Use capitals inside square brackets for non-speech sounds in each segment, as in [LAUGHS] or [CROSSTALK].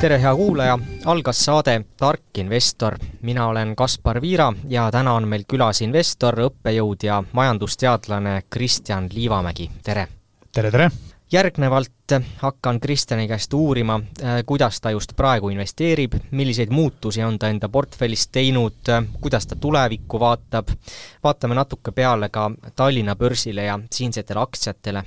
tere, hea kuulaja, algas saade Tark investor. mina olen Kaspar Viira ja täna on meil külas investor, õppejõud ja majandusteadlane Kristjan Liivamägi, tere! tere, tere! järgnevalt hakkan Kristjani käest uurima, kuidas ta just praegu investeerib, milliseid muutusi on ta enda portfellis teinud, kuidas ta tulevikku vaatab, vaatame natuke peale ka Tallinna börsile ja siinsetele aktsiatele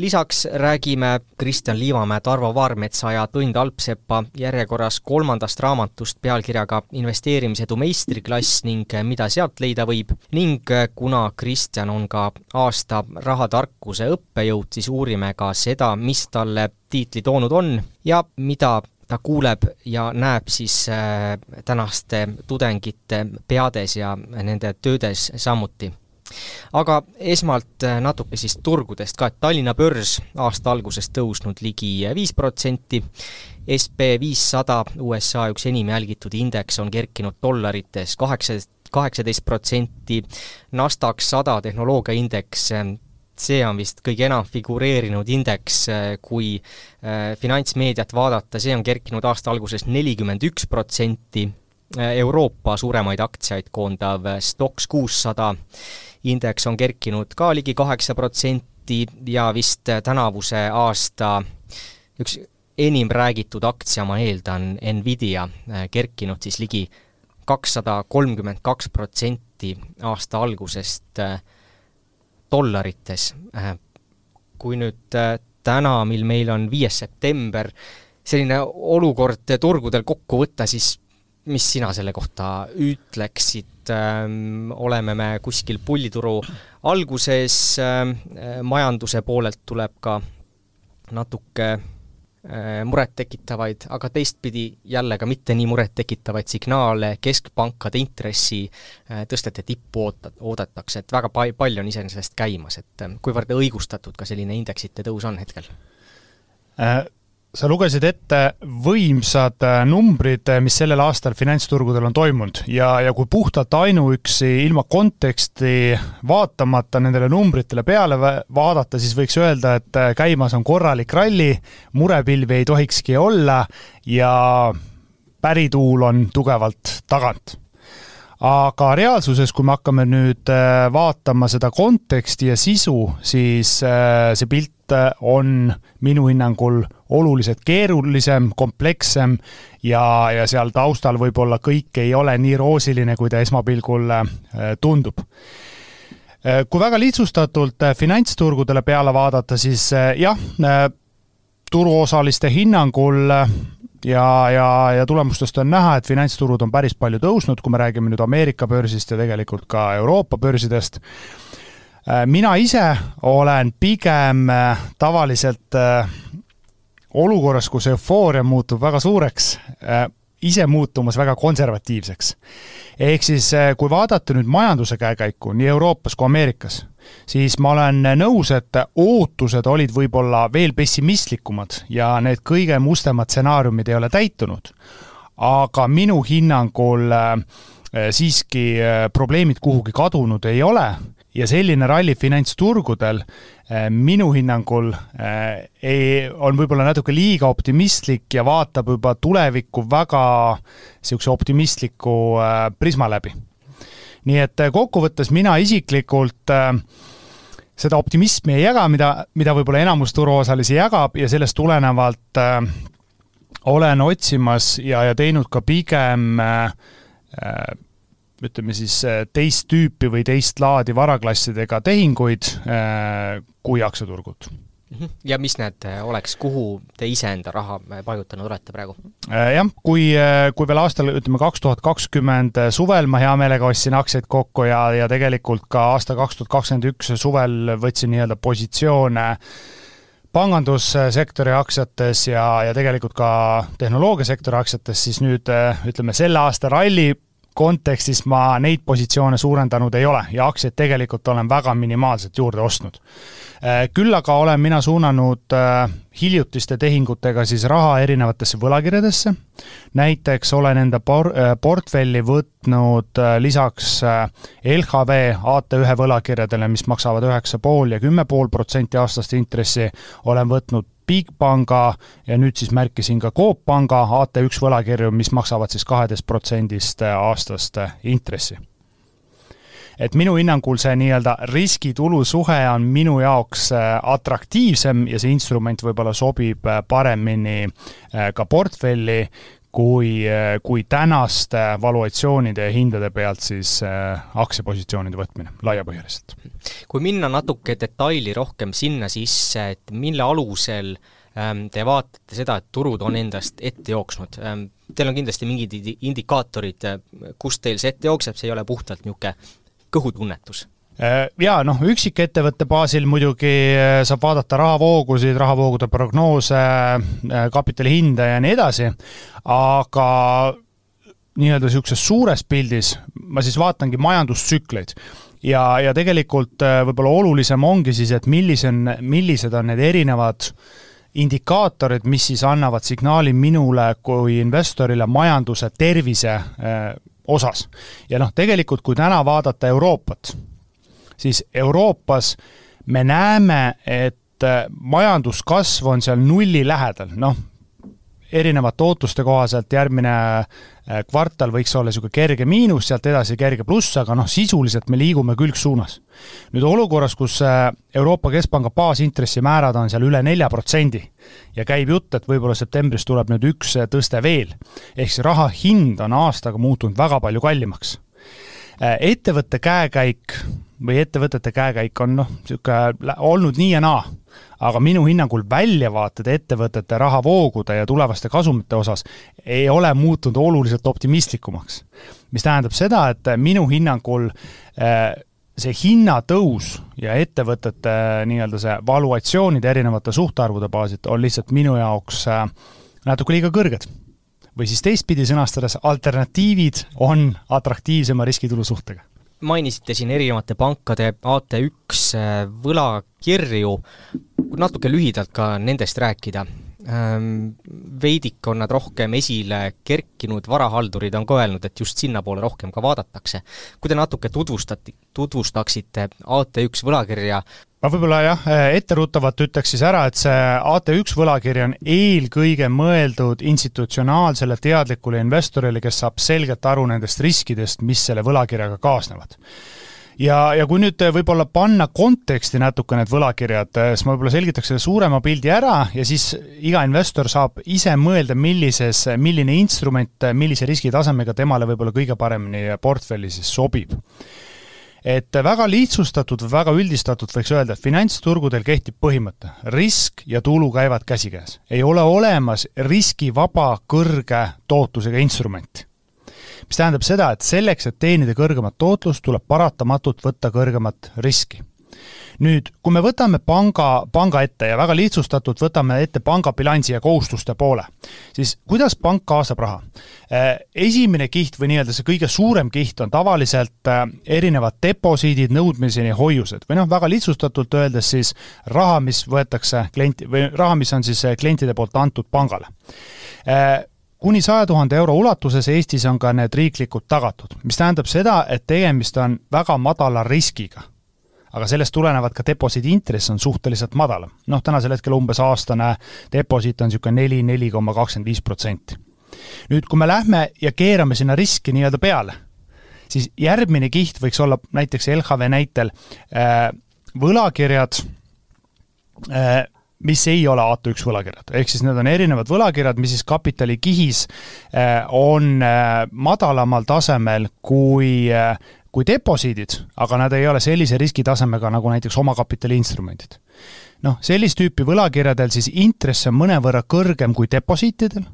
lisaks räägime Kristjan Liivamäe, Tarvo Vaarmetsa ja Tõnd Alpsepa järjekorras kolmandast raamatust pealkirjaga Investeerimisedu meistriklass ning mida sealt leida võib ning kuna Kristjan on ka aasta rahatarkuse õppejõud, siis uurime ka seda, mis talle tiitli toonud on ja mida ta kuuleb ja näeb siis äh, tänaste tudengite peades ja nende töödes samuti aga esmalt äh, natuke siis turgudest ka, et Tallinna börs aasta alguses tõusnud ligi viis protsenti, SB viissada, USA üks enim jälgitud indeks on kerkinud dollarites kaheksa, kaheksateist protsenti, Nasdaq sada tehnoloogiaindeks see on vist kõige enam figureerinud indeks, äh, kui äh, finantsmeediat vaadata, see on kerkinud aasta alguses nelikümmend üks protsenti, Euroopa suuremaid aktsiaid koondav Stoxx kuussada indeks on kerkinud ka ligi kaheksa protsenti ja vist tänavuse aasta üks enim räägitud aktsia, ma eeldan, Nvidia, kerkinud siis ligi kakssada kolmkümmend kaks protsenti aasta algusest äh, dollarites. Äh, kui nüüd äh, täna, mil meil on viies september, selline olukord turgudel kokku võtta, siis mis sina selle kohta ütleksid, ähm, oleme me kuskil pullituru alguses, ähm, majanduse poolelt tuleb ka natuke äh, murettekitavaid, aga teistpidi jälle ka mitte nii murettekitavaid signaale, keskpankade intressi äh, tõstete tippu oota-, oodatakse, et väga pa-, palju on iseenesest käimas, et ähm, kuivõrd õigustatud ka selline indeksite tõus on hetkel äh,? Sa lugesid ette võimsad äh, numbrid, äh, mis sellel aastal finantsturgudel on toimunud. Ja, ja kui puhtalt ainuüksi ilma konteksti vaatamata nendele numbritele peale vaadata, siis võiks öelda, et äh, käimas on korralik ralli, murepilvi ei tohikski olla ja pärituul on tugevalt tagant. Aga reaalsuses, kui me hakkame nüüd vaatama seda konteksti ja sisu, siis see pilt on minu hinnangul oluliselt keerulisem, komplekssem ja, ja seal taustal võib-olla kõik ei ole nii roosiline, kui ta esmapilgul äh, tundub. Äh, kui väga lihtsustatult finantsturgudele peale vaadata, siis jah, turuosaliste hinnangul ja, ja, ja tulemustest on näha, et finantsturud on päris palju tõusnud, kui me räägime nüüd Ameerika börsist ja tegelikult ka Euroopa börsidest mina ise olen pigem äh, tavaliselt äh, olukorras, kus eufooria muutub väga suureks, ise muutumas väga konservatiivseks. ehk siis, kui vaadata nüüd majanduse käekäiku nii Euroopas kui Ameerikas, siis ma olen nõus, et ootused olid võib-olla veel pessimistlikumad ja need kõige mustemad stsenaariumid ei ole täitunud. aga minu hinnangul siiski probleemid kuhugi kadunud ei ole ja selline ralli finantsturgudel äh, minu hinnangul äh, ei, on võib-olla natuke liiga optimistlik ja vaatab juba tulevikku väga niisuguse optimistliku äh, prisma läbi. nii et kokkuvõttes mina isiklikult seda optimismi ei jaga, mida, mida võib-olla enamus turuosalisi jagab ja sellest tulenevalt olen otsimas ja, ja teinud ka pigem äh, ütleme siis äh, teist tüüpi või teist laadi varaklassidega tehinguid äh, kui aktsiaturgud mhm. ja mis need äh, oleks, kuhu te ise enda raha paigutanud olete praegu? Jah, kui, kui veel aastal, ütleme kaks tuhat kakskümmend suvel ma hea meelega ostsin aktsiaid kokku ja, ja tegelikult ka aasta kaks tuhat kakskümmend üks suvel võtsin nii-öelda positsioone pangandussektori aktsiates ja, ja tegelikult ka tehnoloogiasektori aktsiates, siis nüüd ütleme, selle aasta ralli kontekstis ma neid positsioone suurendanud ei ole ja aktsiaid tegelikult olen väga minimaalselt juurde ostnud. Äh, küll aga olen mina suunanud äh, hiljutiste tehingutega siis raha erinevatesse võlakirjadesse, näiteks olen enda por-, äh, portfelli võtnud lisaks LHV AT1 võlakirjadele, mis maksavad üheksa pool ja kümme pool protsenti aastast intressi, olen võtnud Bigpanga ja nüüd siis märkisin ka Coop Panga AT1 võlakirju, mis maksavad siis kaheteist protsendist aastast intressi. Et minu hinnangul see nii-öelda riski-tulu suhe on minu jaoks atraktiivsem ja see instrument võib-olla sobib paremini ka portfelli kui, kui tänaste valuatsioonide ja hindade pealt siis äh, aktsiapositsioonide võtmine laiapõhjaliselt. kui minna natuke detaili rohkem sinna sisse, et mille alusel ähm, te vaatate seda, et turud on endast ette jooksnud, ähm, teil on kindlasti mingid indikaatorid, äh, kust teil see ette jookseb, see ei ole puhtalt niisugune kõhutunnetus Äh, jaa, noh, üksikettevõtte baasil muidugi äh, saab vaadata rahavoogusid, rahavoogude prognoose, äh, kapitali hinda ja nii edasi, aga nii-öelda niisuguses suures pildis ma siis vaatangi majandustsükleid ja, ja tegelikult võib-olla olulisem ongi siis, et millise on, millised on need erinevad indikaatorid, mis siis annavad signaali minule kui investorile majanduse tervise osas. ja noh, tegelikult kui täna vaadata Euroopat, siis Euroopas me näeme, et äh, majanduskasv on seal nulli lähedal, noh, erinevate ootuste kohaselt järgmine äh, kvartal võiks olla niisugune kerge miinus, sealt edasi kerge pluss, aga noh, sisuliselt me liigume külgsuunas. nüüd olukorras, kus äh, Euroopa Keskpanga baasintressimäärad on seal üle nelja protsendi ja käib jutt, et võib-olla septembris tuleb nüüd üks tõste veel, ehk see raha hind on aastaga muutunud väga palju kallimaks. Ettevõtte käekäik või ettevõtete käekäik on noh, niisugune olnud nii ja naa. aga minu hinnangul väljavaated ettevõtete rahavoogude ja tulevaste kasumite osas ei ole muutunud oluliselt optimistlikumaks. mis tähendab seda, et minu hinnangul äh, see hinnatõus ja ettevõtete nii-öelda see valuatsioonide erinevate suhtarvude baasilt on lihtsalt minu jaoks äh, natuke liiga kõrged. Või siis teistpidi sõnastades, alternatiivid on atraktiivsema riskitulu suhtega mainisite siin erinevate pankade AT1 äh, võlakirju, natuke lühidalt ka nendest rääkida. Ähm, veidik on nad rohkem esile kerkinud, varahaldurid on ka öelnud, et just sinnapoole rohkem ka vaadatakse. kui te natuke tutvustati, tutvustaksite AT1 võlakirja ma võib-olla jah, etteruttavalt ütleks siis ära, et see AT1 võlakiri on eelkõige mõeldud institutsionaalsele teadlikule investorile, kes saab selgelt aru nendest riskidest, mis selle võlakirjaga kaasnevad. Ja, ja kui nüüd võib-olla panna konteksti natuke need võlakirjad, siis ma võib-olla selgitaks selle suurema pildi ära ja siis iga investor saab ise mõelda, millises, milline instrument, millise riskitasemega temale võib-olla kõige paremini portfelli siis sobib et väga lihtsustatud või väga üldistatud võiks öelda, et finantsturgudel kehtib põhimõte, risk ja tulu käivad käsikäes. ei ole olemas riskivaba kõrge tootlusega instrumenti. mis tähendab seda, et selleks, et teenida kõrgemat tootlust, tuleb paratamatult võtta kõrgemat riski nüüd, kui me võtame panga, panga ette ja väga lihtsustatult võtame ette panga bilansi ja kohustuste poole, siis kuidas pank kaasab raha? Äh, esimene kiht või nii-öelda see kõige suurem kiht on tavaliselt äh, erinevad deposiidid, nõudmiseni hoiused. Või noh, väga lihtsustatult öeldes siis raha, mis võetakse klienti või raha, mis on siis äh, klientide poolt antud pangale. Kuni saja tuhande euro ulatuses Eestis on ka need riiklikult tagatud, mis tähendab seda, et tegemist on väga madala riskiga aga sellest tulenevalt ka deposiidi intress on suhteliselt madalam. noh, tänasel hetkel umbes aastane deposiit on niisugune neli, neli koma kakskümmend viis protsenti. nüüd, kui me lähme ja keerame sinna riski nii-öelda peale, siis järgmine kiht võiks olla näiteks LHV näitel äh, võlakirjad äh,, mis ei ole A1 võlakirjad, ehk siis need on erinevad võlakirjad, mis siis kapitalikihis äh, on madalamal tasemel kui kui deposiidid, aga nad ei ole sellise riskitasemega nagu näiteks omakapitali instrumendid. noh, sellist tüüpi võlakirjadel siis intress on mõnevõrra kõrgem kui deposiitidel,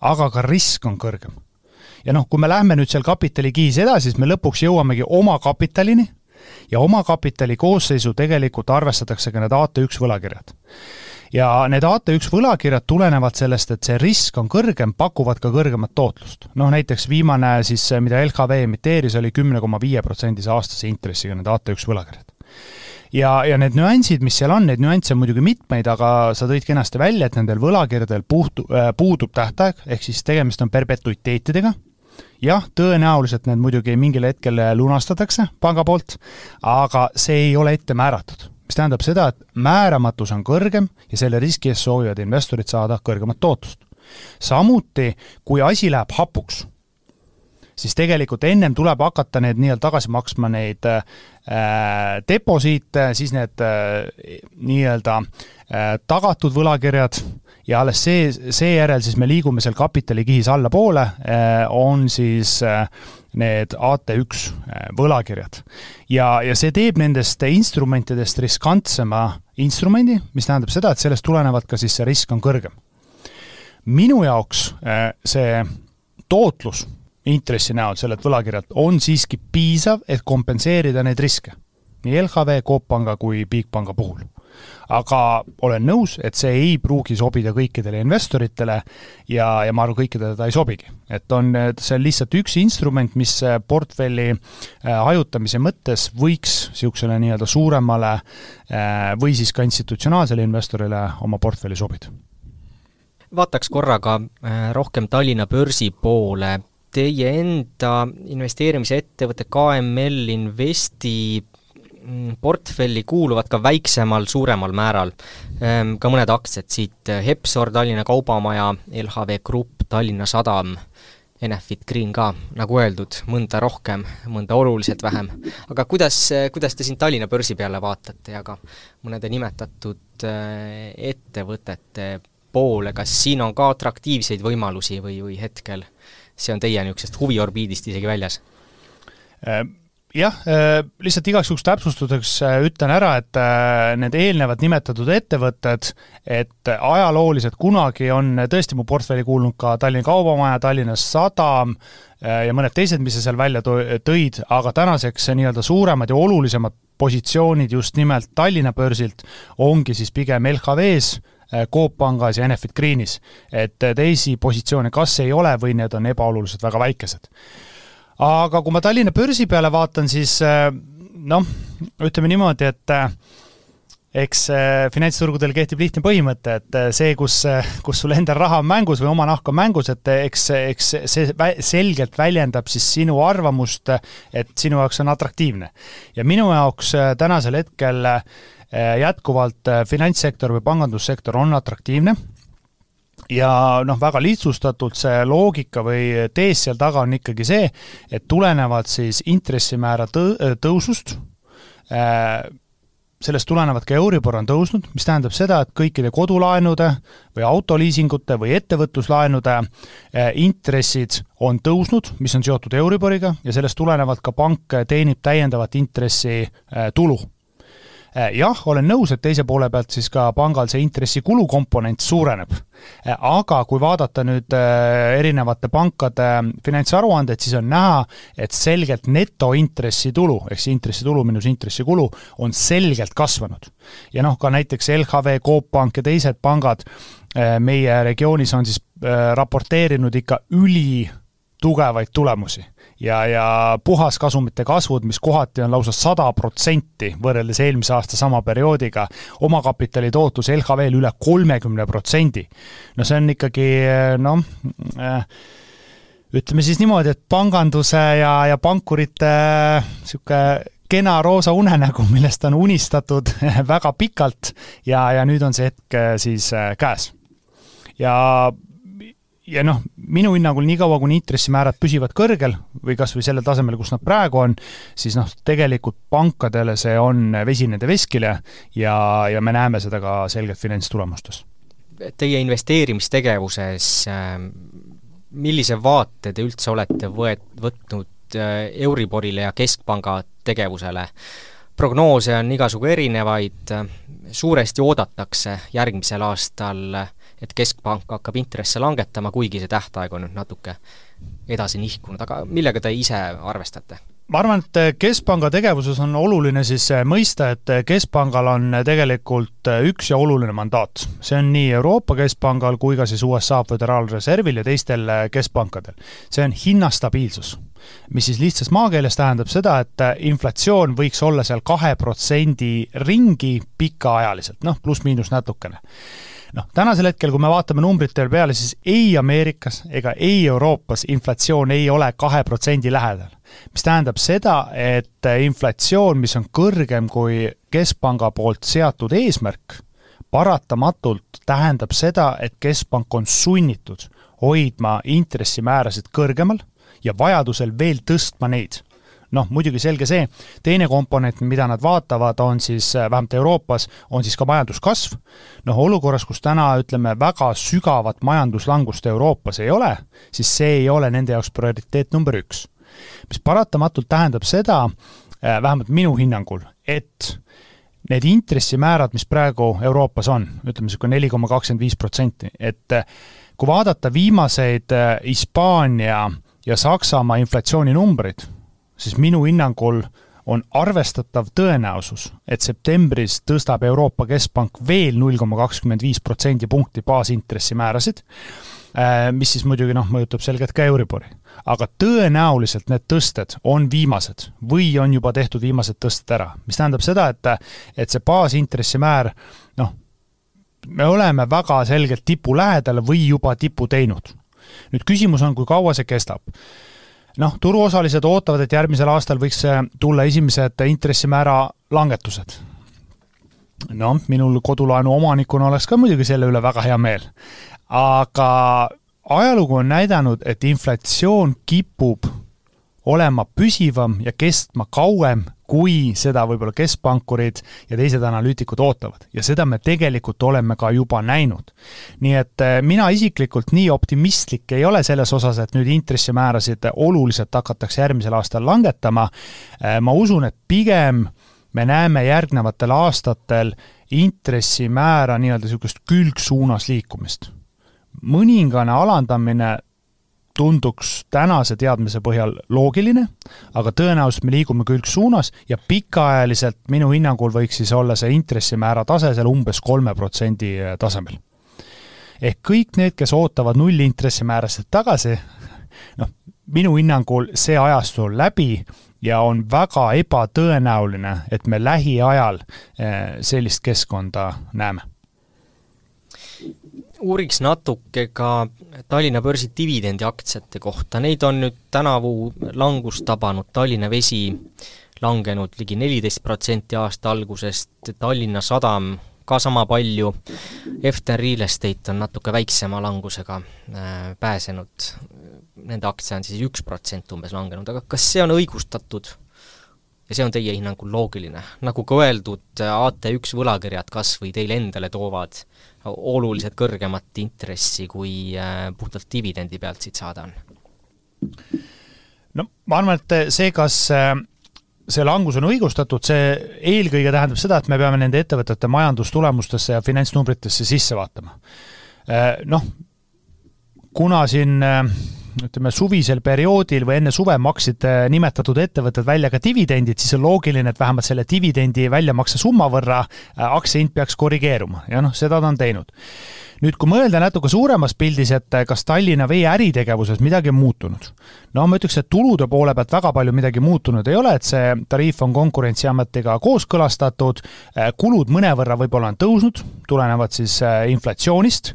aga ka risk on kõrgem. ja noh, kui me lähme nüüd seal kapitalikihis edasi, siis me lõpuks jõuamegi omakapitalini ja omakapitali koosseisu tegelikult arvestatakse ka need AT1 võlakirjad ja need AT1 võlakirjad tulenevalt sellest, et see risk on kõrgem, pakuvad ka kõrgemat tootlust. noh, näiteks viimane siis, mida LHV emiteeris, oli kümne koma viie protsendise aastase intressiga need AT1 võlakirjad. Ja, ja need nüansid, mis seal on, neid nüansse on muidugi mitmeid, aga sa tõid kenasti välja, et nendel võlakirjadel puhtu- äh,, puudub tähtaeg, ehk siis tegemist on perpetuiteetidega, jah, tõenäoliselt need muidugi mingil hetkel lunastatakse panga poolt, aga see ei ole ette määratud mis tähendab seda, et määramatus on kõrgem ja selle riski eest soovivad investorid saada kõrgemat tootlust. samuti, kui asi läheb hapuks, siis tegelikult ennem tuleb hakata need nii-öelda tagasi maksma neid äh, deposiite, siis need äh, nii-öelda äh, tagatud võlakirjad ja alles see, seejärel siis me liigume seal kapitalikihis allapoole, äh, on siis äh, need AT1 äh, võlakirjad. ja, ja see teeb nendest instrumentidest riskantsema instrumendi, mis tähendab seda, et sellest tulenevalt ka siis see risk on kõrgem. minu jaoks äh, see tootlus intressi näol sellelt võlakirjalt on siiski piisav, et kompenseerida neid riske. nii LHV, Coop Panga kui Bigpanga puhul aga olen nõus, et see ei pruugi sobida kõikidele investoritele ja, ja ma arvan, kõikidele ta ei sobigi. et on, see on lihtsalt üks instrument, mis portfelli äh, hajutamise mõttes võiks niisugusele nii-öelda suuremale äh, või siis ka institutsionaalsele investorile oma portfelli sobida. vaataks korraga äh, rohkem Tallinna börsi poole teie enda investeerimisettevõte KML Investi portfelli kuuluvad ka väiksemal, suuremal määral ehm, ka mõned aktsiad siit, Hepsor, Tallinna Kaubamaja, LHV Grupp, Tallinna Sadam, Enefit Green ka, nagu öeldud, mõnda rohkem, mõnda oluliselt vähem. aga kuidas, kuidas te siin Tallinna börsi peale vaatate ja ka mõnede nimetatud eh, ettevõtete poole, kas siin on ka atraktiivseid võimalusi või, või hetkel see on teie niisugusest huviorbiidist isegi väljas? Jah, äh, lihtsalt igaks juhuks täpsustuseks äh, ütlen ära, et äh, need eelnevad nimetatud ettevõtted, et ajalooliselt kunagi on tõesti mu portfelli kuulunud ka Tallinna Kaubamaja, Tallinna Sadam ja mõned teised, mis sa seal välja tõid, aga tänaseks nii-öelda suuremad ja olulisemad positsioonid just nimelt Tallinna börsilt ongi siis pigem LHV-s, Coop Pangas ja Enefit Greenis. et teisi positsioone kas ei ole või need on ebaoluliselt väga väikesed aga kui ma Tallinna börsi peale vaatan, siis äh, noh, ütleme niimoodi, et äh, eks äh, finantsturgudel kehtib lihtne põhimõte, et see, kus, kus sul endal raha on mängus või oma nahk on mängus, et eks, eks see selgelt väljendab siis sinu arvamust, et sinu jaoks on atraktiivne. ja minu jaoks tänasel hetkel jätkuvalt finantssektor või pangandussektor on atraktiivne ja noh, väga lihtsustatult see loogika või tees seal taga on ikkagi see, et tulenevalt siis intressimäära tõ-, tõusust äh, sellest tulenevalt ka Euribor on tõusnud, mis tähendab seda, et kõikide kodulaenude või autoliisingute või ettevõtluslaenude äh, intressid on tõusnud, mis on seotud Euriboriga ja sellest tulenevalt ka pank teenib täiendavat intressitulu äh, jah, olen nõus, et teise poole pealt siis ka pangal see intressikulu komponent suureneb. Äh, aga kui vaadata nüüd äh, erinevate pankade finantsaruandeid, siis on näha, et selgelt netointressitulu, ehk siis intressitulu miinus intressikulu, on selgelt kasvanud. ja noh, ka näiteks LHV, Coop Pank ja teised pangad meie regioonis on siis raporteerinud ikka üli tugevaid tulemusi ja, ja puhaskasumite kasvud, mis kohati on lausa sada protsenti võrreldes eelmise aasta sama perioodiga, omakapitali tootlus LHV-l üle kolmekümne protsendi. no see on ikkagi noh äh,, ütleme siis niimoodi, et panganduse ja, ja pankurite niisugune kena roosa unenägu, millest on unistatud [LAUGHS] väga pikalt ja, ja nüüd on see hetk siis äh, käes. ja ja noh, minu hinnangul niikaua, kuni intressimäärad püsivad kõrgel või kas või sellel tasemel, kus nad praegu on, siis noh, tegelikult pankadele see on vesi nende veskile ja, ja me näeme seda ka selgelt finantstulemustes. Teie investeerimistegevuses, ähm, millise vaate te üldse olete võet-, võtnud äh, Euriborile ja Keskpanga tegevusele? prognoose on igasugu erinevaid, suuresti oodatakse järgmisel aastal et Keskpank hakkab intresse langetama, kuigi see tähtaeg on nüüd natuke edasi nihkunud, aga millega te ise arvestate? ma arvan, et Keskpanga tegevuses on oluline siis mõista, et Keskpangal on tegelikult üks ja oluline mandaat. see on nii Euroopa Keskpangal kui ka siis USA Föderaalreservil ja teistel keskpankadel. see on hinnastabiilsus, mis siis lihtsas maakeeles tähendab seda, et inflatsioon võiks olla seal kahe protsendi ringi pikaajaliselt, noh, pluss-miinus natukene noh, tänasel hetkel, kui me vaatame numbritele peale, siis ei Ameerikas ega ei Euroopas inflatsioon ei ole kahe protsendi lähedal. mis tähendab seda, et inflatsioon, mis on kõrgem kui Keskpanga poolt seatud eesmärk, paratamatult tähendab seda, et Keskpank on sunnitud hoidma intressimäärasid kõrgemal ja vajadusel veel tõstma neid noh, muidugi selge see, teine komponent, mida nad vaatavad, on siis äh, vähemalt Euroopas, on siis ka majanduskasv. noh, olukorras, kus täna ütleme, väga sügavat majanduslangust Euroopas ei ole, siis see ei ole nende jaoks prioriteet number üks. mis paratamatult tähendab seda, äh, vähemalt minu hinnangul, et need intressimäärad, mis praegu Euroopas on, ütleme niisugune neli koma kakskümmend viis protsenti, et äh, kui vaadata viimaseid Hispaania ja Saksamaa inflatsiooninumbreid, siis minu hinnangul on arvestatav tõenäosus, et septembris tõstab Euroopa Keskpank veel null koma kakskümmend viis protsendipunkti baasintressimäärasid, äh, mis siis muidugi noh, mõjutab selgelt ka Euribori. aga tõenäoliselt need tõsted on viimased või on juba tehtud viimased tõsted ära, mis tähendab seda, et et see baasintressimäär noh, me oleme väga selgelt tipu lähedal või juba tipu teinud. nüüd küsimus on, kui kaua see kestab noh, turuosalised ootavad, et järgmisel aastal võiks tulla esimesed intressimäära langetused. noh, minul kodulaenu omanikuna oleks ka muidugi selle üle väga hea meel. aga ajalugu on näidanud, et inflatsioon kipub olema püsivam ja kestma kauem kui seda võib-olla keskpankurid ja teised analüütikud ootavad. ja seda me tegelikult oleme ka juba näinud. nii et eh, mina isiklikult nii optimistlik ei ole selles osas, et nüüd intressimäärasid oluliselt hakatakse järgmisel aastal langetama, eh, ma usun, et pigem me näeme järgnevatel aastatel intressimäära nii-öelda niisugust külgsuunas liikumist. mõningane alandamine tunduks tänase teadmise põhjal loogiline, aga tõenäoliselt me liigume külgsuunas ja pikaajaliselt minu hinnangul võiks siis olla see intressimäära tase seal umbes kolme protsendi tasemel. ehk kõik need, kes ootavad nullintressimäärasid tagasi, noh, minu hinnangul see ajastu on läbi ja on väga ebatõenäoline, et me lähiajal eh, sellist keskkonda näeme uuriks natuke ka Tallinna börsi dividendiaktsiate kohta, neid on nüüd tänavu langust tabanud, Tallinna Vesi langenud ligi neliteist protsenti aasta algusest, Tallinna Sadam ka sama palju, Eften Real Estate on natuke väiksema langusega äh, pääsenud, nende aktsia on siis üks protsent umbes langenud, aga kas see on õigustatud? ja see on teie hinnangul loogiline, nagu ka öeldud, AT1 võlakirjad kas või teile endale toovad oluliselt kõrgemat intressi, kui äh, puhtalt dividendi pealt siit saada on? no ma arvan, et see, kas äh, see langus on õigustatud, see eelkõige tähendab seda, et me peame nende ettevõtete majandustulemustesse ja finantsnumbritesse sisse vaatama. Äh, noh, kuna siin ütleme, suvisel perioodil või enne suve maksid äh, nimetatud ettevõtted välja ka dividendid, siis on loogiline, et vähemalt selle dividendi väljamakse summa võrra äh, aktsia hind peaks korrigeeruma ja noh, seda ta on teinud. nüüd, kui mõelda natuke suuremas pildis, et äh, kas Tallinna Vee äritegevuses midagi on muutunud? no ma ütleks, et tulude poole pealt väga palju midagi muutunud ei ole, et see tariif on Konkurentsiametiga kooskõlastatud, kulud mõnevõrra võib-olla on tõusnud, tulenevad siis inflatsioonist,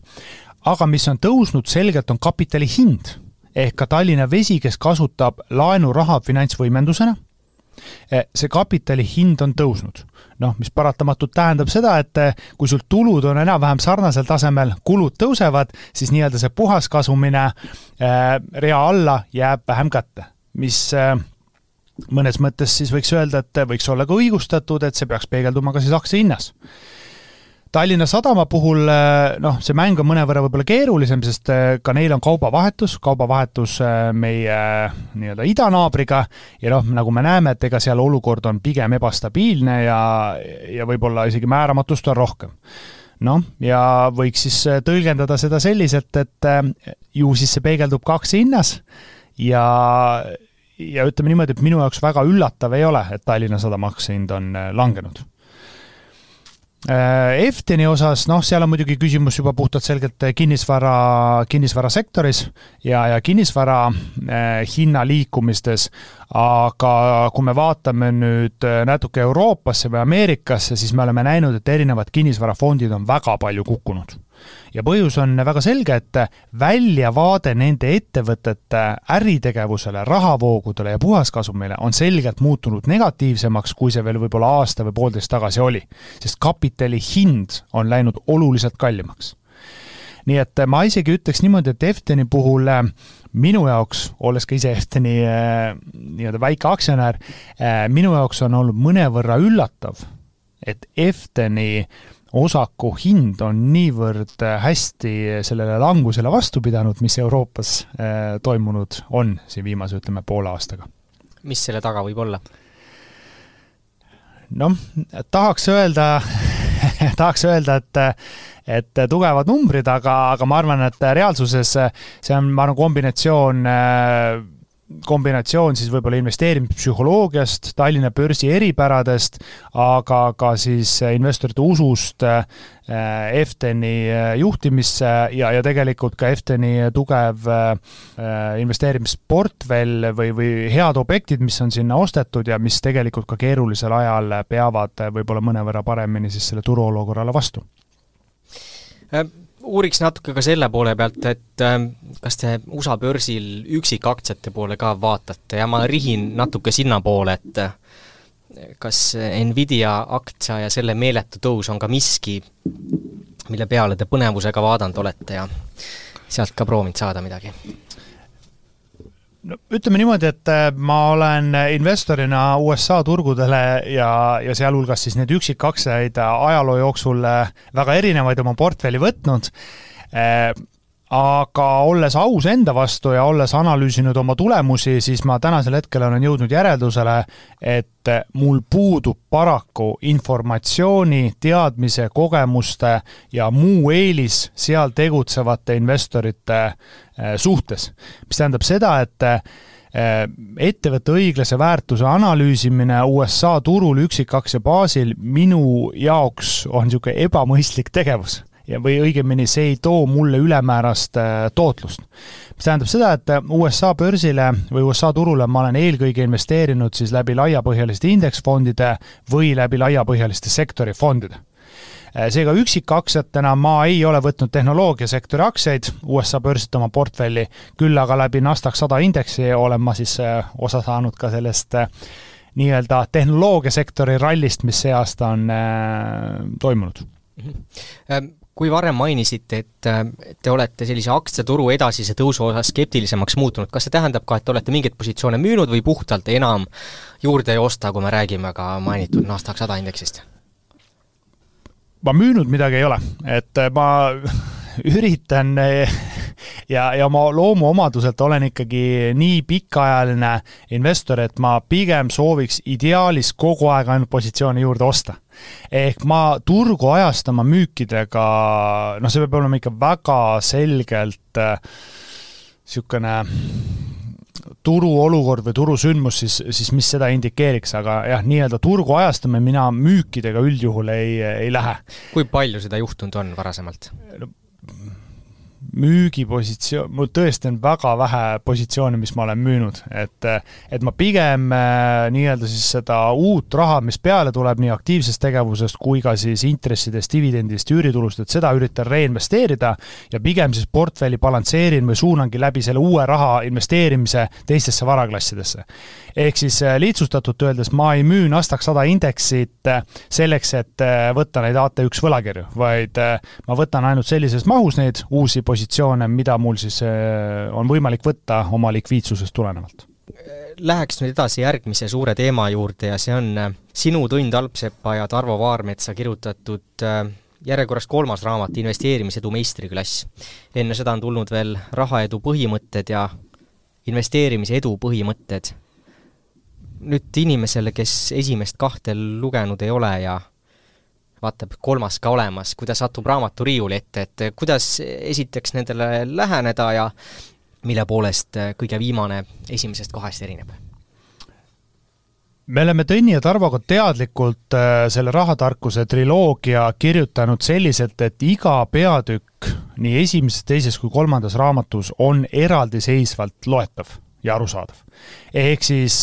aga mis on tõusnud selgelt, on kapitali hind ehk ka Tallinna Vesi, kes kasutab laenuraha finantsvõimendusena, eh, see kapitali hind on tõusnud. noh, mis paratamatult tähendab seda, et eh, kui sul tulud on enam-vähem sarnasel tasemel, kulud tõusevad, siis nii-öelda see puhaskasumine äh, rea alla jääb vähem kätte, mis mõnes mõttes siis võiks öelda, et võiks olla ka õigustatud, et see peaks peegelduma ka siis aktsia hinnas Tallinna Sadama puhul eh, noh, see mäng on mõnevõrra võib-olla keerulisem, sest eh, ka neil on kaubavahetus, kaubavahetus eh, meie nii-öelda idanaabriga. Ja noh, nagu me näeme, et ega seal olukord on pigem ebastabiilne ja, ja võib-olla isegi määramatust on rohkem. Noh, ja võiks siis tõlgendada seda selliselt, et ju siis see peegeldub ka aktsia hinnas ja ja ütleme niimoodi, et minu jaoks väga üllatav ei ole, et Tallinna Sadama aktsiahind on langenud. Äh, Efteni osas, noh, seal on muidugi küsimus juba puhtalt selgelt kinnisvara, kinnisvarasektoris ja, ja kinnisvara eh, hinna liikumistes, aga kui me vaatame nüüd äh, natuke Euroopasse või Ameerikasse, siis me oleme näinud, et erinevad kinnisvarafondid on väga palju kukkunud ja põhjus on väga selge, et väljavaade nende ettevõtete äritegevusele, rahavoogudele ja puhaskasumile on selgelt muutunud negatiivsemaks, kui see veel võib-olla aasta või poolteist tagasi oli. sest kapitali hind on läinud oluliselt kallimaks nii et ma isegi ütleks niimoodi, et Efteni puhul äh, minu jaoks, olles ka ise Efteni äh, nii-öelda väike aktsionär, äh, minu jaoks on olnud mõnevõrra üllatav, et Efteni osaku hind on niivõrd hästi sellele langusele vastu pidanud, mis Euroopas toimunud on siin viimase, ütleme, poole aastaga. mis selle taga võib olla? noh, tahaks öelda [LAUGHS] tahaks öelda, et et tugevad numbrid, aga, aga ma arvan, et reaalsuses see on, ma arvan, kombinatsioon kombinatsioon siis võib-olla investeerimispsühholoogiast, Tallinna börsi eripäradest, aga ka siis investorite usust Efteni juhtimisse ja, ja tegelikult ka Efteni tugev investeerimisportfell või, või head objektid, mis on sinna ostetud ja mis tegelikult ka keerulisel ajal peavad võib-olla mõnevõrra paremini siis selle turuolukorrale vastu. Äh, uuriks natuke ka selle poole pealt, et äh, kas te USA börsil üksikaktsiate poole ka vaatate ja ma rihin natuke sinnapoole, et äh, kas Nvidia aktsia ja selle meeletu tõus on ka miski, mille peale te põnevusega vaadanud olete ja sealt ka proovinud saada midagi? No ütleme niimoodi, et äh, ma olen investorina USA turgudele ja, ja sealhulgas siis neid üksikaktsiaid ajaloo jooksul äh, väga erinevaid oma portfelli võtnud äh, aga olles aus enda vastu ja olles analüüsinud oma tulemusi, siis ma tänasel hetkel olen jõudnud järeldusele, et mul puudub paraku informatsiooni, teadmise, kogemuste ja muu eelis seal tegutsevate investorite eh, suhtes. mis tähendab seda, et eh, ettevõtte õiglase väärtuse analüüsimine USA turul üksikaktsia baasil minu jaoks on niisugune ebamõistlik tegevus ja, või õigemini see ei too mulle ülemäärast äh, tootlust. mis tähendab seda, et äh, USA börsile või USA turule ma olen eelkõige investeerinud siis läbi laiapõhjaliste indeksfondide või läbi laiapõhjaliste sektorifondide äh, seega üksikaktsiatena ma ei ole võtnud tehnoloogiasektori aktsiaid USA börsilt oma portfelli, küll aga läbi NASDAQ sada indeksi olen ma siis osa saanud ka sellest nii-öelda tehnoloogiasektori rallist, mis see aasta on toimunud mm. -hmm kui varem mainisite, et te olete sellise aktsiaturu edasise tõusu osas skeptilisemaks muutunud, kas see tähendab ka, et te olete mingeid positsioone müünud või puhtalt enam juurde ei osta, kui me räägime ka mainitud NASDAQ sada indeksist? Ma müünud midagi ei ole, et ma [LAUGHS] üritan ja, ja oma loomuomaduselt olen ikkagi nii pikaajaline investor, et ma pigem sooviks ideaalis kogu aeg ainult positsioone juurde osta. ehk ma turgu ajastama müükidega, noh, see peab olema ikka väga selgelt niisugune äh, turuolukord või turusündmus, siis, siis mis seda indikeeriks, aga jah, nii-öelda turgu ajastame mina müükidega üldjuhul ei, ei lähe. kui palju seda juhtunud on varasemalt no,? Müügipositsioon, mul tõesti on väga vähe positsioone, mis ma olen müünud, et et ma pigem äh, nii-öelda siis seda uut raha, mis peale tuleb nii aktiivsest tegevusest kui ka siis intressidest, dividendist, üüritulust, et seda üritan reinvesteerida ja pigem siis portfelli balansseerin või suunangi läbi selle uue raha investeerimise teistesse varaklassidesse. ehk siis äh, lihtsustatult öeldes ma ei müü NASDAQ sada indeksit äh, selleks, et võtta neid AT1 võlakirju, vaid ma võtan ainult sellises mahus neid uusi positsioone, positsioone, mida mul siis äh, on võimalik võtta oma likviidsusest tulenevalt. Läheks nüüd edasi järgmise suure teema juurde ja see on äh, sinu Tõnd Alpsepa ja Tarvo Vaarmetsa kirjutatud äh, järjekorras kolmas raamat, investeerimisedu meistriklass. enne seda on tulnud veel rahaedu põhimõtted ja investeerimisedu põhimõtted. nüüd inimesele, kes esimest kahte lugenud ei ole ja vaatab kolmas ka olemas, kui ta satub raamatu riiuli ette, et kuidas esiteks nendele läheneda ja mille poolest kõige viimane esimesest kahest erineb? me oleme Tõnni ja Tarvoga teadlikult äh, selle rahatarkuse triloogia kirjutanud selliselt, et iga peatükk nii esimeses, teises kui kolmandas raamatus on eraldiseisvalt loetav ja arusaadav ehk siis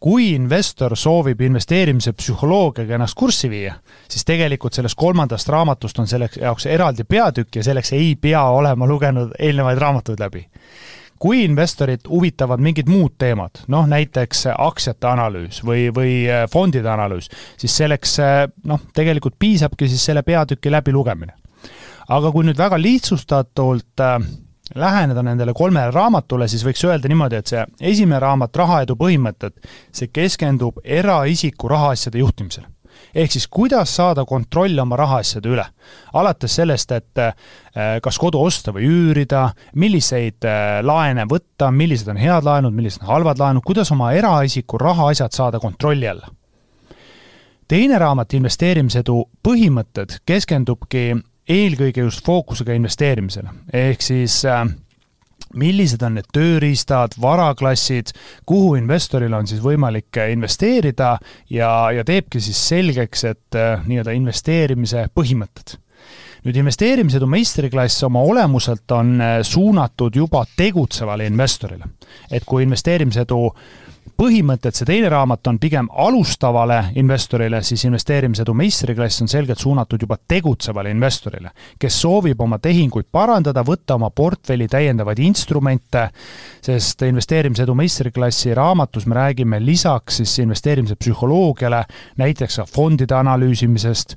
kui investor soovib investeerimise psühholoogiaga ennast kurssi viia, siis tegelikult sellest kolmandast raamatust on selleks jaoks eraldi peatükk ja selleks ei pea olema lugenud eelnevaid raamatuid läbi kui investorit huvitavad mingid muud teemad, noh näiteks aktsiate analüüs või, või äh, fondide analüüs, siis selleks äh, noh, tegelikult piisabki siis selle peatüki läbilugemine. aga kui nüüd väga lihtsustatult äh, läheneda nendele kolmele raamatule, siis võiks öelda niimoodi, et see esimene raamat, Rahaedu põhimõtted, see keskendub eraisiku rahaasjade juhtimisele ehk siis kuidas saada kontroll oma rahaasjade üle. alates sellest, et äh, kas kodu osta või üürida, milliseid äh, laene võtta, millised on head laenud, millised on halvad laenud, kuidas oma eraisiku rahaasjad saada kontrolli alla. teine raamat, investeerimisedu põhimõtted, keskendubki eelkõige just fookusega investeerimisele, ehk siis äh, millised on need tööriistad, varaklassid, kuhu investoril on siis võimalik investeerida ja, ja teebki siis selgeks, et äh, nii-öelda investeerimise põhimõtted nüüd investeerimisedu meistriklass oma olemuselt on äh, suunatud juba tegutsevale investorile. et kui investeerimisedu põhimõtted, see teine raamat on pigem alustavale investorile, siis investeerimisedu meistriklass on selgelt suunatud juba tegutsevale investorile, kes soovib oma tehinguid parandada, võtta oma portfelli täiendavaid instrumente, sest investeerimisedu meistriklassi raamatus me räägime lisaks siis investeerimise psühholoogiale näiteks fondide analüüsimisest,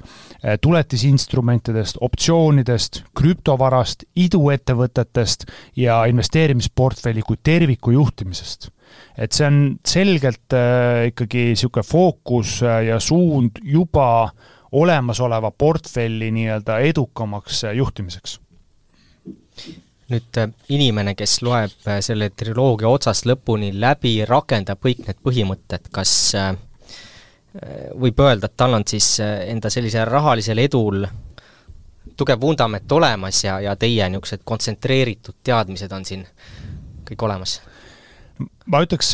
tuletisinstrumentidest, optsioonidest, krüptovarast, iduettevõtetest ja investeerimisportfelli kui terviku juhtimisest et see on selgelt äh, ikkagi niisugune fookus äh, ja suund juba olemasoleva portfelli nii-öelda edukamaks äh, juhtimiseks. nüüd inimene, kes loeb selle triloogia otsast lõpuni läbi, rakendab kõik need põhimõtted, kas võib öelda, et tal on siis enda sellisel rahalisel edul tugev vundament olemas ja, ja teie niisugused kontsentreeritud teadmised on siin kõik olemas? Ma ütleks,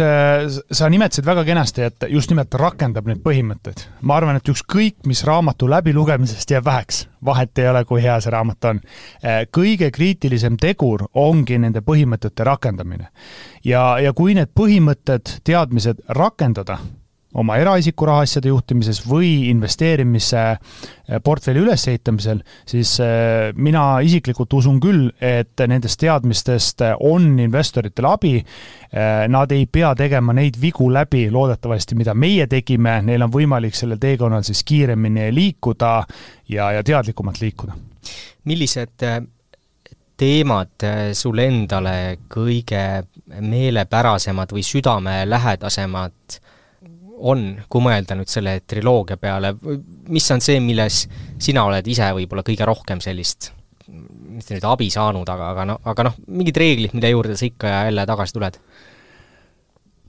sa nimetasid väga kenasti, et just nimelt rakendab neid põhimõtteid. ma arvan, et ükskõik, mis raamatu läbilugemisest jääb väheks, vahet ei ole, kui hea see raamat on. kõige kriitilisem tegur ongi nende põhimõtete rakendamine. ja, ja kui need põhimõtted, teadmised rakendada, oma eraisiku rahaasjade juhtimises või investeerimise eh, portfelli ülesehitamisel, siis eh, mina isiklikult usun küll, et nendest teadmistest on investoritele abi. Eh, nad ei pea tegema neid vigu läbi, loodetavasti, mida meie tegime, neil on võimalik sellel teekonnal siis kiiremini liikuda ja, ja teadlikumalt liikuda. millised teemad sulle endale kõige meelepärasemad või südamelähedasemad on, kui mõelda nüüd selle triloogia peale, mis on see, milles sina oled ise võib-olla kõige rohkem sellist mitte nüüd abi saanud, aga, aga noh, aga noh, mingid reeglid, mille juurde sa ikka ja jälle tagasi tuled?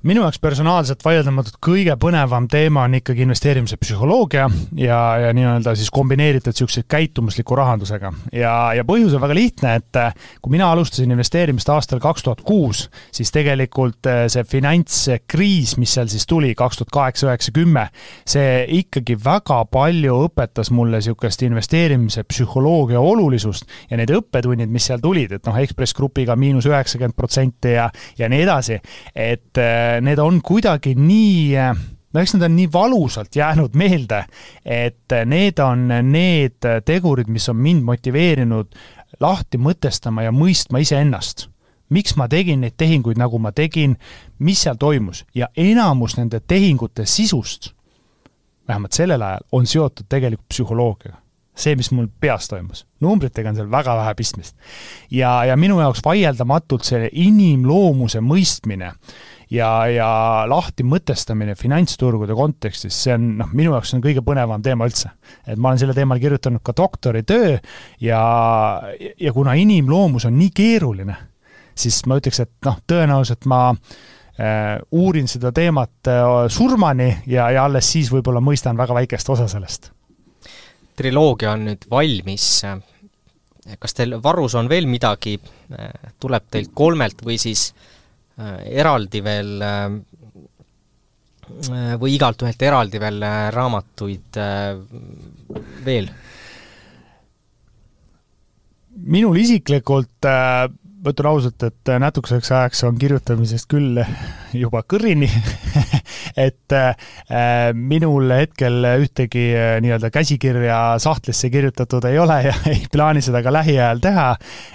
Minu jaoks personaalselt vaieldamatult kõige põnevam teema on ikkagi investeerimise psühholoogia ja, ja nii-öelda siis kombineeritud niisuguse käitumusliku rahandusega. ja, ja põhjus on väga lihtne, et äh, kui mina alustasin investeerimist aastal kaks tuhat kuus, siis tegelikult äh, see finantskriis, mis seal siis tuli, kaks tuhat kaheksa, üheksa, kümme, see ikkagi väga palju õpetas mulle niisugust investeerimise psühholoogia olulisust ja need õppetunnid, mis seal tulid, et noh, Ekspress Grupiga miinus üheksakümmend protsenti ja, ja nii edasi, et äh, need on kuidagi nii no eks need on nii valusalt jäänud meelde, et need on need tegurid, mis on mind motiveerinud lahti mõtestama ja mõistma iseennast. miks ma tegin neid tehinguid, nagu ma tegin, mis seal toimus ja enamus nende tehingute sisust, vähemalt sellel ajal, on seotud tegelikult psühholoogiaga see, mis mul peas toimus. numbritega on seal väga vähe pistmist. ja, ja minu jaoks vaieldamatult see inimloomuse mõistmine ja, ja lahti mõtestamine finantsturgude kontekstis, see on noh, minu jaoks on kõige põnevam teema üldse. et ma olen selle teemal kirjutanud ka doktoritöö ja, ja kuna inimloomus on nii keeruline, siis ma ütleks, et noh, tõenäoliselt ma äh, uurin seda teemat äh, surmani ja, ja alles siis võib-olla mõistan väga väikest osa sellest. triloogia on nüüd valmis kas teil varus on veel midagi, äh, tuleb teilt kolmelt või siis Äh, eraldi veel äh, või igalt ühelt eraldi veel äh, raamatuid veel? minul isiklikult ma ütlen ausalt, et natukeseks ajaks on kirjutamisest küll [LAUGHS] juba kõrini [LAUGHS] et äh, minul hetkel ühtegi äh, nii-öelda käsikirja sahtlisse kirjutatud ei ole ja [LAUGHS] ei plaani seda ka lähiajal teha.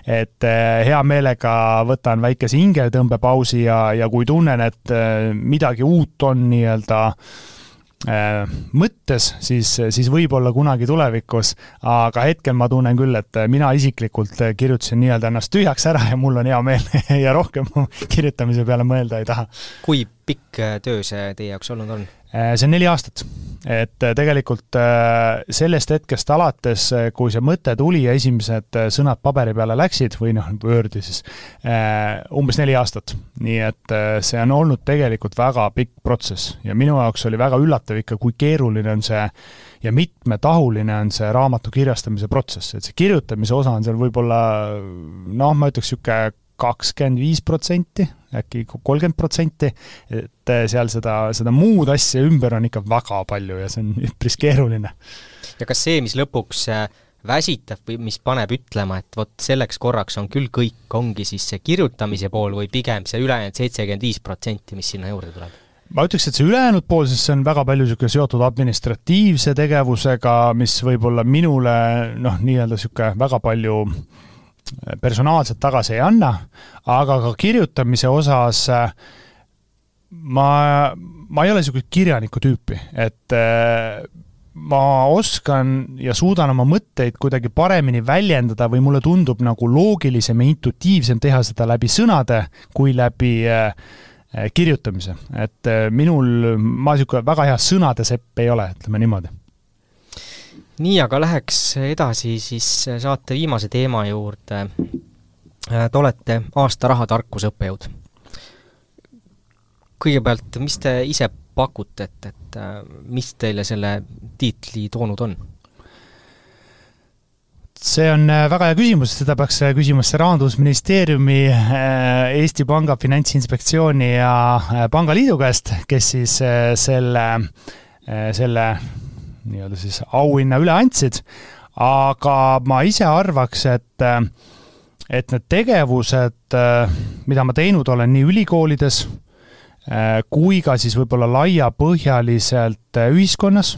et äh, hea meelega võtan väikese hingetõmbepausi ja, ja kui tunnen, et äh, midagi uut on nii-öelda äh, Äh, mõttes, siis, siis võib-olla kunagi tulevikus, aga hetkel ma tunnen küll, et mina isiklikult kirjutasin nii-öelda ennast tühjaks ära ja mul on hea meel [LAUGHS] ja rohkem kirjutamise peale mõelda ei taha. kui pikk töö see teie jaoks olnud on? Äh, see on neli aastat. et äh, tegelikult äh, sellest hetkest alates, kui see mõte tuli ja esimesed sõnad paberi peale läksid või noh, Wordi siis, umbes neli aastat. nii et see on olnud tegelikult väga pikk protsess ja minu jaoks oli väga üllatav ikka, kui keeruline on see ja mitmetahuline on see raamatu kirjastamise protsess, et see kirjutamise osa on seal võib-olla noh, ma ütleks niisugune kakskümmend viis protsenti, äkki kolmkümmend protsenti, et eh, seal seda, seda muud asja ümber on ikka väga palju ja see on üpris keeruline. ja kas see, mis lõpuks eh, väsitab või mis paneb ütlema, et vot selleks korraks on küll kõik, ongi siis see kirjutamise pool või pigem see ülejäänud seitsekümmend viis protsenti, mis sinna juurde tuleb? ma ütleks, et see ülejäänud pool, sest see on väga palju niisugune seotud administratiivse tegevusega, mis võib-olla minule noh, nii-öelda niisugune väga palju äh, personaalselt tagasi ei anna, aga ka kirjutamise osas äh, ma, ma ei ole niisugune kirjaniku tüüpi, et äh, ma oskan ja suudan oma mõtteid kuidagi paremini väljendada või mulle tundub nagu loogilisem ja intuitiivsem teha seda läbi sõnade kui läbi äh, kirjutamise. et minul, ma niisugune väga hea sõnade sepp ei ole, ütleme niimoodi nii, aga läheks edasi siis saate viimase teema juurde. Te olete aasta rahatarkuse õppejõud. kõigepealt, mis te ise pakute, et, et mis teile selle tiitli toonud on? see on väga hea küsimus, seda peaks küsima siis Rahandusministeeriumi, Eesti Panga Finantsinspektsiooni ja Pangaliidu käest, kes siis selle, selle nii-öelda siis auhinna üle andsid, aga ma ise arvaks, et et need tegevused, mida ma teinud olen nii ülikoolides kui ka siis võib-olla laiapõhjaliselt ühiskonnas,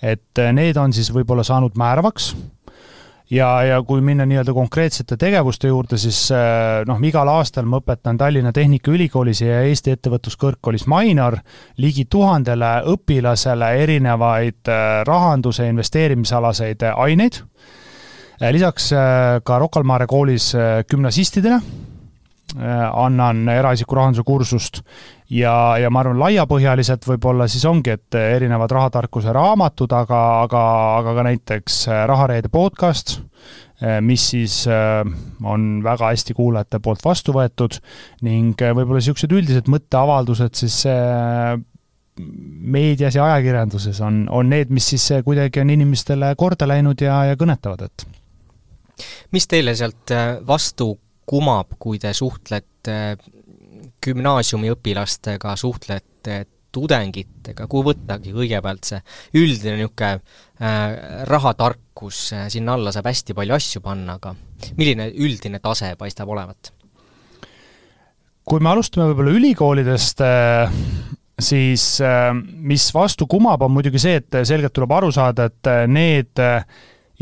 et need on siis võib-olla saanud määravaks ja, ja kui minna nii-öelda konkreetsete tegevuste juurde, siis äh, noh, igal aastal ma õpetan Tallinna Tehnikaülikoolis ja Eesti Ettevõtluskõrgkoolis Mainor ligi tuhandele õpilasele erinevaid äh, rahanduse investeerimisalaseid aineid. Äh, lisaks ka Rocca al Mare koolis gümnasistidele annan eraisiku rahanduse kursust ja, ja ma arvan, laiapõhjaliselt võib-olla siis ongi, et erinevad rahatarkuse raamatud, aga, aga, aga ka näiteks äh, Rahareede podcast, äh, mis siis äh, on väga hästi kuulajate poolt vastu võetud ning võib-olla niisugused üldised mõtteavaldused siis meedias ja ajakirjanduses on, on need, mis siis kuidagi on inimestele korda läinud ja, ja kõnetavad, et mis teile sealt vastu kumab, kui te suhtlete gümnaasiumiõpilastega, suhtlete tudengitega, kui võttagi kõigepealt see üldine niisugune äh, rahatarkus, äh, sinna alla saab hästi palju asju panna, aga milline üldine tase paistab olevat? kui me alustame võib-olla ülikoolidest äh,, siis äh, mis vastu kumab, on muidugi see, et selgelt tuleb aru saada, et äh, need äh,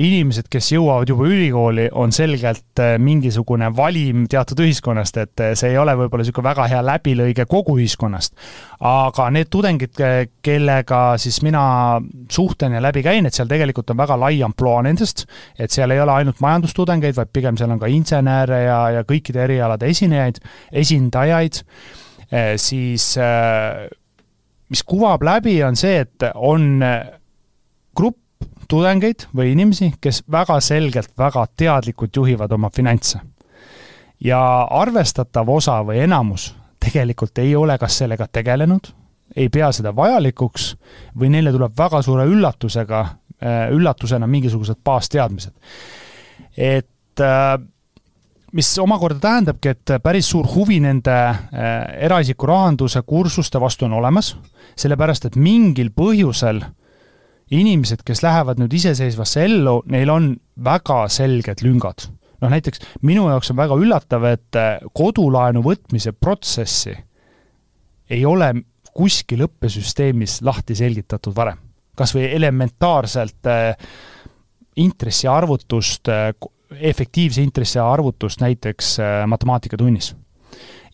inimesed, kes jõuavad juba ülikooli, on selgelt äh, mingisugune valim teatud ühiskonnast, et äh, see ei ole võib-olla niisugune väga hea läbilõige kogu ühiskonnast. aga need tudengid, kellega siis mina suhtlen ja läbi käin, et seal tegelikult on väga lai ampluaa nendest, et seal ei ole ainult majandustudengeid, vaid pigem seal on ka insenere ja, ja kõikide erialade esinejaid, esindajaid, äh, siis mis kuvab läbi, on see, et on grupp tudengeid või inimesi, kes väga selgelt, väga teadlikult juhivad oma finantse. ja arvestatav osa või enamus tegelikult ei ole kas sellega tegelenud, ei pea seda vajalikuks või neile tuleb väga suure üllatusega, äh, üllatusena mingisugused baasteadmised. et äh, mis omakorda tähendabki, et päris suur huvi nende äh, eraisiku rahanduse kursuste vastu on olemas, sellepärast et mingil põhjusel äh, inimesed, kes lähevad nüüd iseseisvasse ellu, neil on väga selged lüngad. noh, näiteks minu jaoks on väga üllatav, et kodulaenu võtmise protsessi ei ole kuskil õppesüsteemis lahti selgitatud varem. kas või elementaarselt äh, intressiarvutust äh,, efektiivse intressiarvutust näiteks äh, matemaatikatunnis.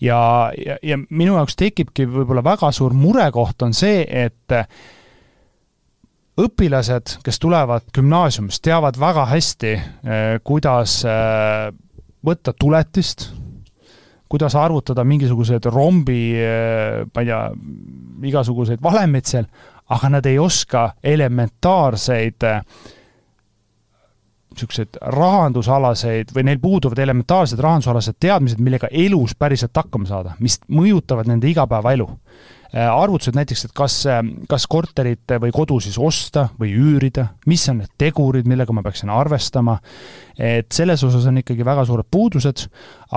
ja, ja, ja minu jaoks tekibki võib-olla väga suur murekoht on see, et äh, õpilased, kes tulevad gümnaasiumist, teavad väga hästi, äh, kuidas äh, võtta tuletist, kuidas arvutada mingisuguseid rombi, äh, ma ei tea, igasuguseid valemeid seal, aga nad ei oska elementaarseid niisuguseid rahandusalaseid või neil puuduvad elementaarsed rahandusalased teadmised, millega elus päriselt hakkama saada, mis mõjutavad nende igapäevaelu arvutused näiteks, et kas, äh, kas korterit või kodu siis osta või üürida, mis on need tegurid, millega ma peaksin arvestama, et selles osas on ikkagi väga suured puudused,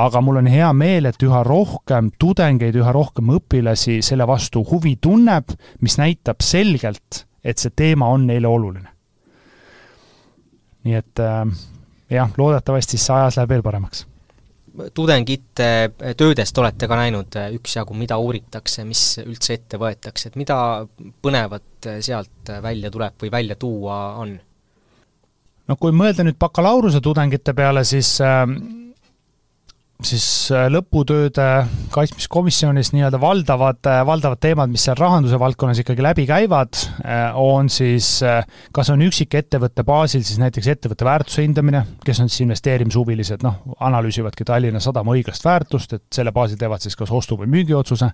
aga mul on hea meel, et üha rohkem tudengeid, üha rohkem õpilasi selle vastu huvi tunneb, mis näitab selgelt, et see teema on neile oluline. nii et äh, jah, loodetavasti see ajas läheb veel paremaks tudengite töödest olete ka näinud äh, üksjagu, mida uuritakse, mis üldse ette võetakse, et mida põnevat äh, sealt äh, välja tuleb või välja tuua on? no kui mõelda nüüd bakalaureuse tudengite peale, siis äh, siis äh, lõputööde kaitsmiskomisjonis nii-öelda valdavad, äh, valdavad teemad, mis seal rahanduse valdkonnas ikkagi läbi käivad, äh, on siis, kas on üksikettevõtte baasil siis näiteks ettevõtte väärtuse hindamine, kes on siis investeerimishuvilised, noh, analüüsivadki Tallinna Sadama õiglast väärtust, et selle baasil teevad siis kas ostu- või müügiotsuse.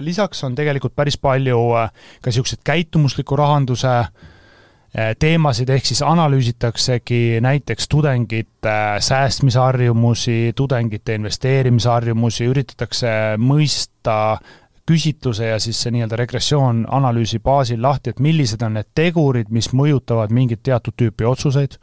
lisaks on tegelikult päris palju ka niisuguseid käitumusliku rahanduse äh, Äh, teemasid, ehk siis analüüsitaksegi näiteks tudengite säästmisharjumusi, tudengite investeerimisharjumusi, üritatakse mõista küsitluse ja siis see nii-öelda regressioon analüüsi baasil lahti, et millised on need tegurid, mis mõjutavad mingit teatud tüüpi otsuseid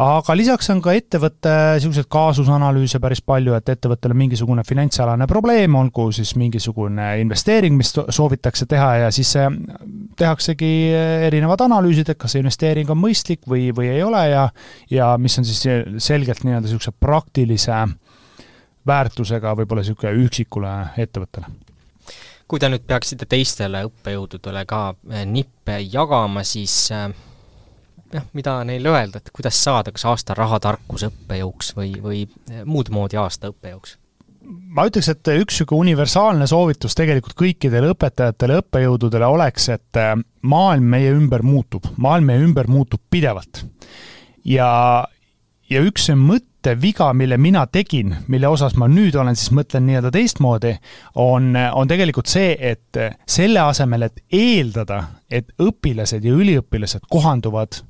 aga lisaks on ka ettevõtte niisuguseid kaasusanalüüse päris palju, et ettevõttel on mingisugune finantsalane probleem, olgu siis mingisugune investeering, mis soovitakse teha ja siis tehaksegi erinevad analüüsid, et kas see investeering on mõistlik või, või ei ole ja ja mis on siis selgelt nii-öelda niisuguse praktilise väärtusega võib-olla niisugune üksikule ettevõttele. Kui te nüüd peaksite teistele õppejõududele ka nippe jagama, siis jah, mida neile öelda, et kuidas saada kas aasta rahatarkuse õppejõuks või, või muud moodi aasta õppejõuks? ma ütleks, et üks niisugune universaalne soovitus tegelikult kõikidele õpetajatele, õppejõududele oleks, et äh, maailm meie ümber muutub, maailm meie ümber muutub pidevalt. ja, ja üks mõtteviga, mille mina tegin, mille osas ma nüüd olen, siis mõtlen nii-öelda teistmoodi, on, on tegelikult see, et selle asemel, et eeldada, et õpilased ja üliõpilased kohanduvad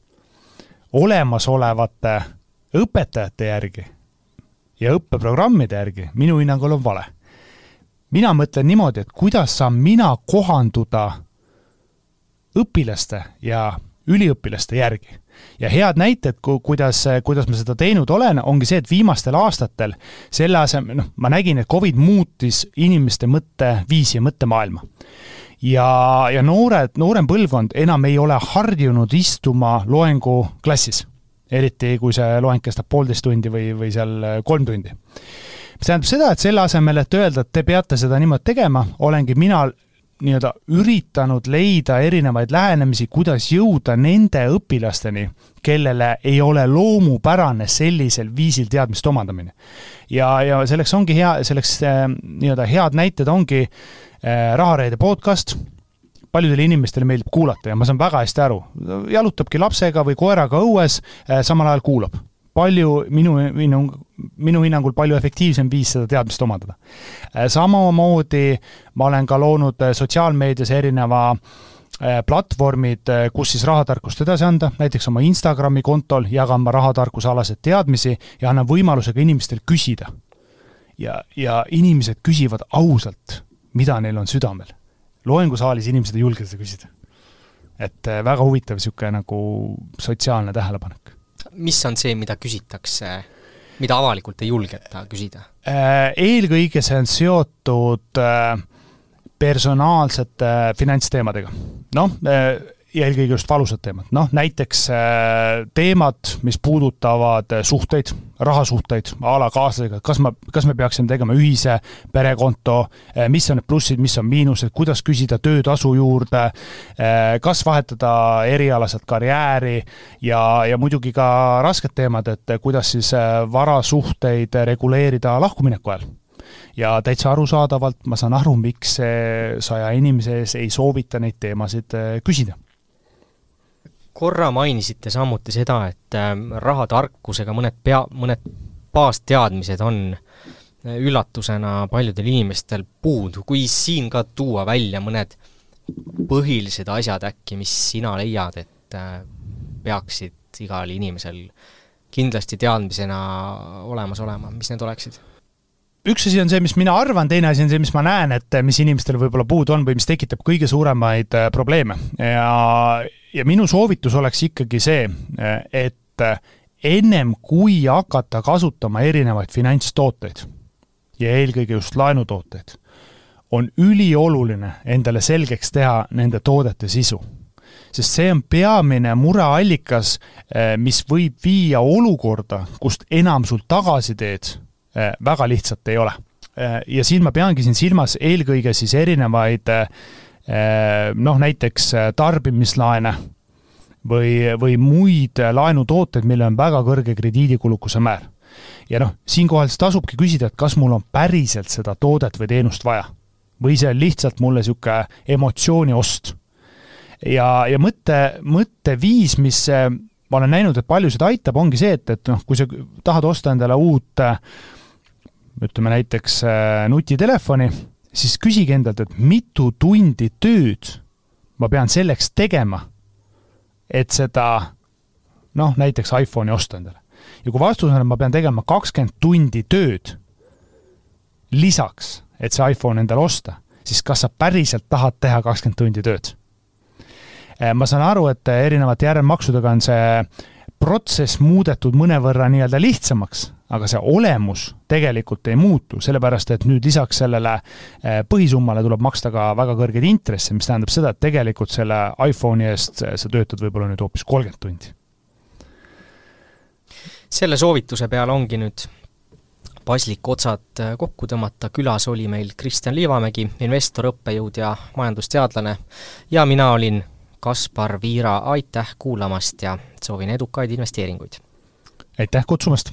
olemasolevate õpetajate järgi ja õppeprogrammide järgi minu hinnangul on vale. mina mõtlen niimoodi, et kuidas saan mina kohanduda õpilaste ja üliõpilaste järgi. ja head näited, kuidas, kuidas ma seda teinud olen, ongi see, et viimastel aastatel selle asemel, noh, ma nägin, et Covid muutis inimeste mõtteviisi ja mõttemaailma ja, ja noored, noorem põlvkond enam ei ole harjunud istuma loenguklassis. eriti, kui see loeng kestab poolteist tundi või, või seal äh, kolm tundi. mis tähendab seda, et selle asemel, et öelda, et te peate seda niimoodi tegema, olengi mina nii-öelda üritanud leida erinevaid lähenemisi, kuidas jõuda nende õpilasteni, kellele ei ole loomupärane sellisel viisil teadmiste omandamine. ja, ja selleks ongi hea, selleks äh, nii-öelda head näited ongi Rahareede podcast, paljudele inimestele meeldib kuulata ja ma saan väga hästi aru, jalutabki lapsega või koeraga õues, äh, samal ajal kuulab. palju, minu, minu, minu hinnangul palju efektiivsem viis seda teadmist omandada. Äh, samamoodi ma olen ka loonud sotsiaalmeedias erineva platvormid, kus siis rahatarkust edasi anda, näiteks oma Instagrami kontol jagan ma rahatarkusealaseid teadmisi ja annan võimaluse ka inimestel küsida. ja, ja inimesed küsivad ausalt mida neil on südamel. loengusaalis inimesed ei julge seda küsida. et äh, väga huvitav niisugune nagu sotsiaalne tähelepanek. mis on see, mida küsitakse, mida avalikult ei julgeta küsida? Äh, eelkõige see on seotud äh, personaalsete finantsteemadega. noh, ja eelkõige just valusad teemad, noh näiteks teemad, mis puudutavad suhteid, rahasuhteid a la kaaslasega, kas ma, kas me peaksime tegema ühise perekonto, äh, mis on need plussid, mis on miinused, kuidas küsida töötasu juurde, kas vahetada erialaselt karjääri ja, ja muidugi ka rasked teemad, et kuidas siis varasuhteid reguleerida lahkumineku ajal. Ja täitsa arusaadavalt ma saan aru, miks saja inimese ees ei soovita neid teemasid küsida korra mainisite samuti seda, et äh, rahatarkusega mõned pea, mõned baasteadmised on äh, üllatusena paljudel inimestel puudu, kui siin ka tuua välja mõned põhilised asjad äkki, mis sina leiad, et äh, peaksid igal inimesel kindlasti teadmisena olemas olema, mis need oleksid? Üks asi on see, mis mina arvan, teine asi on see, mis ma näen, et mis inimestel võib-olla puudu on või mis tekitab kõige suuremaid probleeme ja ja minu soovitus oleks ikkagi see, et ennem kui hakata kasutama erinevaid finantstooteid ja eelkõige just laenutooteid, on ülioluline endale selgeks teha nende toodete sisu. sest see on peamine mureallikas, mis võib viia olukorda, kust enam sul tagasiteed väga lihtsalt ei ole. ja siin ma peangi siin silmas eelkõige siis erinevaid Äh, noh, näiteks äh, tarbimislaene või, või muid laenutooteid, millel on väga kõrge krediidikulukuse määr. ja noh, siinkohal siis tasubki küsida, et kas mul on päriselt seda toodet või teenust vaja. või see on lihtsalt mulle niisugune emotsiooni ost. ja, ja mõtte, mõtteviis, mis äh, ma olen näinud, et paljusid aitab, ongi see, et, et noh, kui sa tahad osta endale uut ütleme näiteks nutitelefoni siis küsige endalt, et mitu tundi tööd ma pean selleks tegema, et seda noh, näiteks iPhone'i osta endale. ja kui vastus on, et ma pean tegema kakskümmend tundi tööd lisaks, et see iPhone endale osta, siis kas sa päriselt tahad teha kakskümmend tundi tööd? Eh, ma saan aru, et erinevate järelmaksudega on see protsess muudetud mõnevõrra nii-öelda lihtsamaks, aga see olemus tegelikult ei muutu, sellepärast et nüüd lisaks sellele eh, põhisummale tuleb maksta ka väga kõrgeid intresse, mis tähendab seda, et tegelikult selle iPhone'i eest sa töötad võib-olla nüüd hoopis kolmkümmend tundi. selle soovituse peale ongi nüüd paslik otsad eh, kokku tõmmata, külas oli meil Kristjan Liivamägi, investor, õppejõud ja majandusteadlane ja mina olin Kaspar Viira, aitäh kuulamast ja soovin edukaid investeeringuid! aitäh kutsumast!